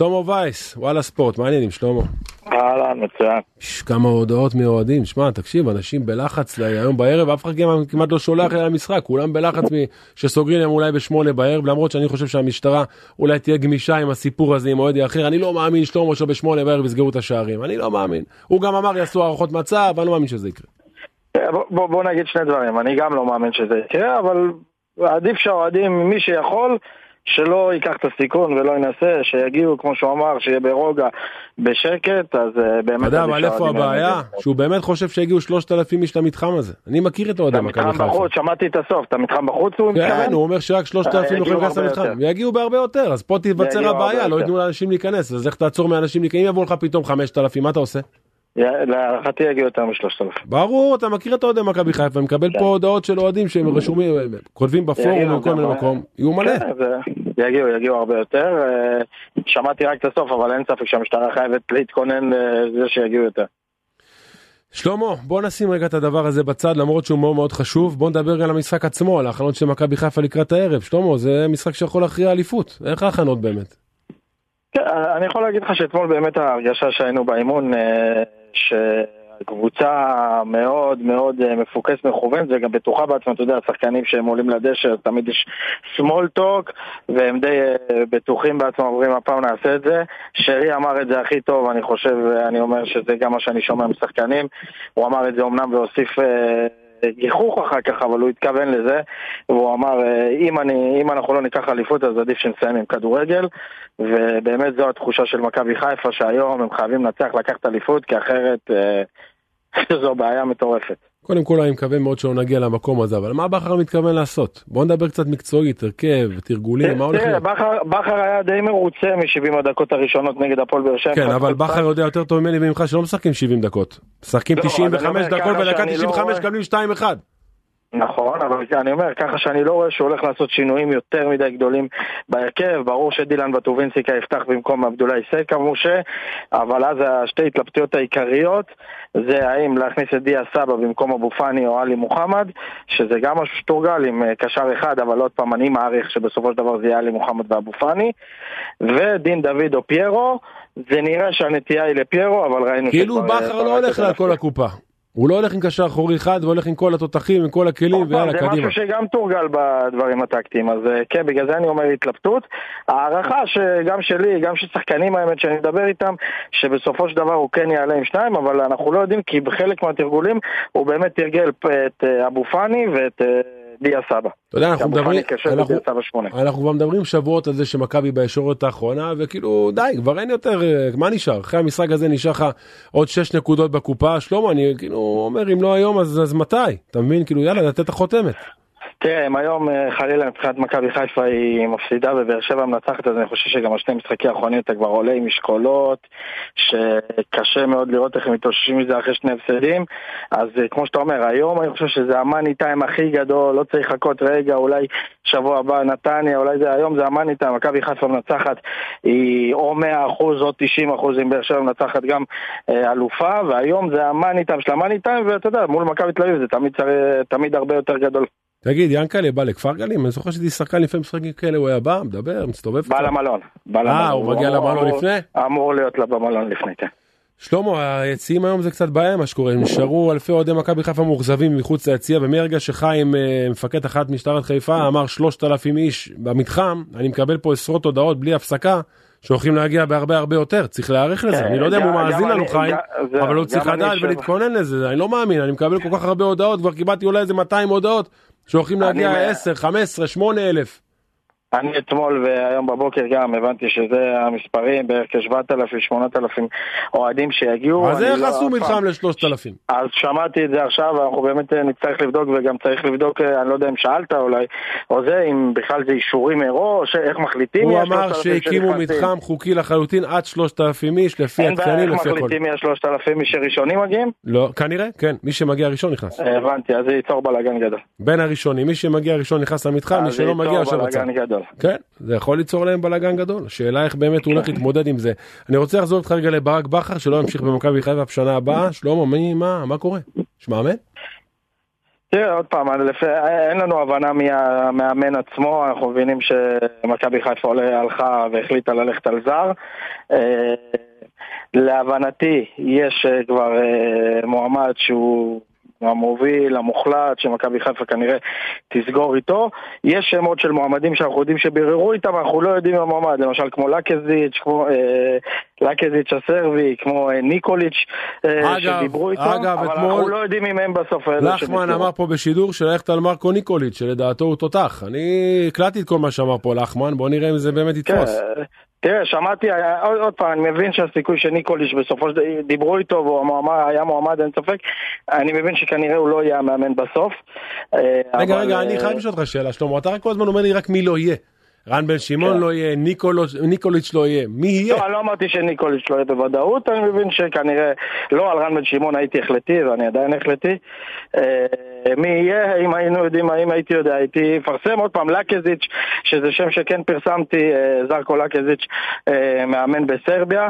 שלמה וייס, וואלה ספורט, מה העניינים שלמה? אהלן, מצוין. יש כמה הודעות מאוהדים, שמע, תקשיב, אנשים בלחץ היום בערב, אף אחד כמעט לא שולח אל המשחק, כולם בלחץ שסוגרים להם אולי בשמונה בערב, למרות שאני חושב שהמשטרה אולי תהיה גמישה עם הסיפור הזה עם אוהדי אחר, אני לא מאמין שלמה שבשמונה בערב יסגרו את השערים, אני לא מאמין. הוא גם אמר יעשו הערכות מצב, אני לא מאמין שזה יקרה. בוא, בוא נגיד שני דברים, אני גם לא מאמין שזה יקרה, אבל עדיף שהאוהדים, מי שיכול, שלא ייקח את הסיכון ולא ינסה, שיגיעו, כמו שהוא אמר, שיהיה ברוגע, בשקט, אז uh, באמת... אתה יודע, אבל איפה הבעיה? שהוא באמת חושב שהגיעו שלושת אלפים איש למתחם הזה. אני מכיר את אוהדי מכבי חיפה. בחוץ, שמעתי את הסוף, אתה מתחם בחוץ הוא מתכוון? כן, הוא אומר שרק שלושת אלפים יכולים להיכנס למתחם. ויגיעו בהרבה יותר, אז פה תיווצר הבעיה, לא ייתנו לאנשים להיכנס, אז איך תעצור מאנשים להיכנס? אם יבואו לך פתאום חמשת אלפים, מה אתה עושה? להערכתי יגיעו יותר משלושת אלפים. ברור, אתה מכיר את אוהדי מכבי חיפה, מקבל פה כן. הודעות של אוהדים שהם רשומים, כותבים בפורום בכל מיני מקום, יהיו מלא. כן, יגיעו, יגיעו הרבה יותר. אה, שמעתי רק את הסוף, אבל אין ספק שהמשטרה חייבת להתכונן לזה שיגיעו יותר. שלמה, בוא נשים רגע את הדבר הזה בצד למרות שהוא מאוד מאוד חשוב, בוא נדבר גם על המשחק עצמו, על ההכנות של מכבי חיפה לקראת הערב. שלמה, זה משחק שיכול להכריע אליפות, איך ההכנות באמת? כן, אני יכול להגיד לך שאתמול באמת ההרגשה שהיינו באימון, אה, שקבוצה מאוד מאוד אה, מפוקסת מכוונת וגם בטוחה בעצמה, אתה יודע, השחקנים שהם עולים לדשא, תמיד יש small talk והם די אה, בטוחים בעצמם, אומרים הפעם נעשה את זה. שרי אמר את זה הכי טוב, אני חושב, אני אומר שזה גם מה שאני שומע משחקנים. הוא אמר את זה אמנם והוסיף... גיחוך אחר כך, אבל הוא התכוון לזה, והוא אמר, אם, אני, אם אנחנו לא ניקח אליפות אז עדיף שנסיים עם כדורגל, ובאמת זו התחושה של מכבי חיפה, שהיום הם חייבים לנצח לקחת אליפות, כי אחרת אה, זו בעיה מטורפת. קודם כל אני מקווה מאוד שלא נגיע למקום הזה, אבל מה בכר מתכוון לעשות? בוא נדבר קצת מקצועית, הרכב, תרגולים, מה הולך להיות? בכר היה די מרוצה מ-70 הדקות הראשונות נגד הפועל באר שבע. כן, אבל בכר יודע יותר טוב ממני וממך שלא משחקים 70 דקות. משחקים 95 לא, דקות ודקה 95 מקבלים 2-1. נכון, אבל אני אומר, ככה שאני לא רואה שהוא הולך לעשות שינויים יותר מדי גדולים בהרכב, ברור שדילן בטובינסיקה יפתח במקום עבדולאי סקה משה, אבל אז השתי התלבטויות העיקריות זה האם להכניס את דיה סבא במקום אבו פאני או עלי מוחמד, שזה גם משהו שתורגל עם אה, קשר אחד, אבל עוד פעם אני מעריך שבסופו של דבר זה יהיה עלי מוחמד ואבו פאני, ודין דוד או פיירו, זה נראה שהנטייה היא לפיירו, אבל ראינו כאילו בכר לא הולך לכל הקופה. הוא לא הולך עם קשר אחורי אחד והולך עם כל התותחים, עם כל הכלים, ויאללה, קדימה. זה משהו שגם תורגל בדברים הטקטיים, אז אה, כן, בגלל זה אני אומר התלבטות. הערכה שגם שלי, גם של שחקנים האמת שאני מדבר איתם, שבסופו של דבר הוא כן יעלה עם שניים, אבל אנחנו לא יודעים כי בחלק מהתרגולים הוא באמת תרגל את אה, אבו פאני ואת... אה, דיה סבא. אתה יודע, אנחנו מדברים, אנחנו, אנחנו כבר מדברים שבועות על זה שמכבי בישורת האחרונה, וכאילו די, כבר אין יותר, מה נשאר? אחרי המשחק הזה נשאר לך עוד 6 נקודות בקופה, שלמה, אני כאילו אומר, אם לא היום אז, אז מתי? אתה מבין? כאילו יאללה, לתת את החותמת. תראה, אם היום אה, חלילה מבחינת מכבי חיפה היא מפסידה ובאר שבע מנצחת, אז אני חושב שגם השני משחקי האחרונים אתה כבר עולה עם משקולות, שקשה מאוד לראות איך הם מתאוששים מזה אחרי שני הפסדים. אז אה, כמו שאתה אומר, היום אני חושב שזה המאני טיים הכי גדול, לא צריך לחכות רגע, אולי שבוע הבא נתניה, אולי זה היום זה המאני טיים, מכבי חיפה מנצחת היא או 100% או 90% אם באר שבע מנצחת גם אה, אלופה, והיום זה המאני טיים של המאני טיים, ואתה יודע, מול מכבי תל אביב זה תמיד, תמיד הרבה יותר גדול. תגיד, ינקלה בא לכפר גלים? אני זוכר שהייתי שחקן לפעמים משחקים כאלה, הוא היה בא, מדבר, מסתובב. בא למלון. אה, הוא מגיע למלון לפני? אמור להיות במלון לפני, כן. שלמה, היציעים היום זה קצת בעיה מה שקורה, נשארו אלפי אוהדי מכבי חיפה מאוכזבים מחוץ ליציע, ומרגע שחיים, אה, מפקד אחת משטרת חיפה, אמר 3,000 איש במתחם, אני מקבל פה עשרות הודעות בלי הפסקה. שהולכים להגיע בהרבה הרבה יותר, צריך להיערך לזה, אני לא יודע אם הוא מאזין לנו חיים, אבל הוא צריך לדעת ולהתכונן לזה, אני לא מאמין, אני מקבל כל כך הרבה הודעות, כבר קיבלתי אולי איזה 200 הודעות, שהולכים להגיע 10, 15, 8 אלף. אני אתמול והיום בבוקר גם הבנתי שזה המספרים, בערך כ-7,000-8,000 אוהדים שיגיעו. אז איך לא עשו מתחם ל-3,000? אז שמעתי את זה עכשיו, אנחנו באמת אה, נצטרך לבדוק וגם צריך לבדוק, אה, אני לא יודע אם שאלת אולי, או זה, אם בכלל זה אישורים מראש, איך מחליטים הוא אמר שהקימו מתחם חוקי לחלוטין עד 3,000 איש, לפי התקנים, לפי הכל. אין בעיה איך מחליטים מי ה-3,000 איש שראשונים מגיעים? לא, כנראה, כן, מי שמגיע ראשון נכנס. הבנתי, אז זה ייצור בלאגן גדול. בין הראשונים, מי שמגיע ראשון נכנס למתחם, מי שלא מגיע יושב בצד. כן, זה יכול ליצור להם בלאגן גדול. השאלה איך באמת הוא הולך להתמודד עם זה. אני רוצה לחזור איתך רגע לברק בכר, שלא ימשיך במכבי חיפה בשנה הבאה. שלמה, מי, מה, מה קורה? יש מאמן? תראה, עוד פעם, אין לנו הבנה מי המאמן עצמו, אנחנו מבינים שמכבי חיפה הלכה והחליטה ללכת על זר. אה, להבנתי, יש כבר אה, מועמד שהוא המוביל, המוחלט, שמכבי חיפה כנראה תסגור איתו. יש שמות של מועמדים שאנחנו יודעים שביררו איתם, אנחנו לא יודעים המועמד, למשל כמו לקזיץ', כמו אה, לקזיץ' הסרבי, כמו אה, ניקוליץ', אה, אגב, שדיברו איתו, אגב, אבל אתמול... אנחנו לא יודעים אם הם בסוף לחמן אמר פה בשידור שללכת על מרקו ניקוליץ', שלדעתו הוא תותח. אני הקלטתי את כל מה שאמר פה לחמן, בוא נראה אם זה באמת יתפוס. כן, תראה, שמעתי, אה, עוד, עוד פעם, אני מבין שהסיכוי שניקוליש בסופו של דבר, דיברו איתו והוא מועמד, היה מועמד, אין ספק, אני מבין שכנראה הוא לא יהיה המאמן בסוף. אה, רגע, אבל... רגע, אני אה, חייב לשאול אותך שאלה, שלמה, אתה רק כל הזמן אומר לי רק מי לא יהיה. רן בן שמעון כן. לא יהיה, ניקוליץ' לא יהיה, מי יהיה? לא, אני לא אמרתי שניקוליץ' לא יהיה בוודאות, אני מבין שכנראה, לא על רן בן שמעון הייתי החלטי ואני עדיין החלטי. מי יהיה, אם היינו יודעים, אם הייתי יודע, הייתי מפרסם עוד פעם, לקזיץ', שזה שם שכן פרסמתי, אה, ז'רקו לאזטיץ', אה, מאמן בסרביה,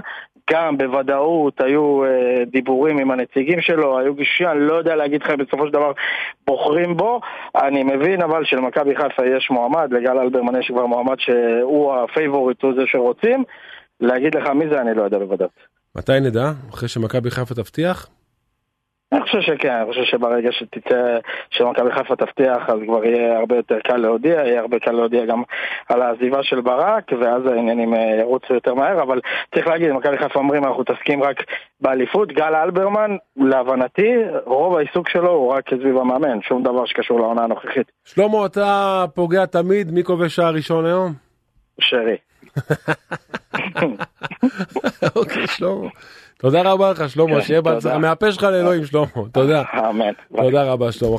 גם בוודאות היו אה, דיבורים עם הנציגים שלו, היו גישושים, אני לא יודע להגיד לך בסופו של דבר בוחרים בו, אני מבין אבל שלמכבי חיפה יש מועמד, לגל אלברמן יש כבר מועמד שהוא הפייבוריט, הוא זה שרוצים, להגיד לך מי זה אני לא יודע בוודאות. מתי נדע? אחרי שמכבי חיפה תבטיח? אני חושב שכן, אני חושב שברגע שתצא, שמכבי חיפה תבטיח, אז כבר יהיה הרבה יותר קל להודיע, יהיה הרבה קל להודיע גם על העזיבה של ברק, ואז העניינים אה, ירוצו יותר מהר, אבל צריך להגיד, מכבי חיפה אומרים, אנחנו מתעסקים רק באליפות. גל אלברמן, להבנתי, רוב העיסוק שלו הוא רק סביב המאמן, שום דבר שקשור לעונה הנוכחית. שלמה, אתה פוגע תמיד, מי כובש שער ראשון היום? שרי. אוקיי, שלמה. תודה רבה לך שלמה, כן, שיהיה בהצלחה, מהפה שלך לאלוהים שלמה, תודה. אמן. תודה רבה שלמה.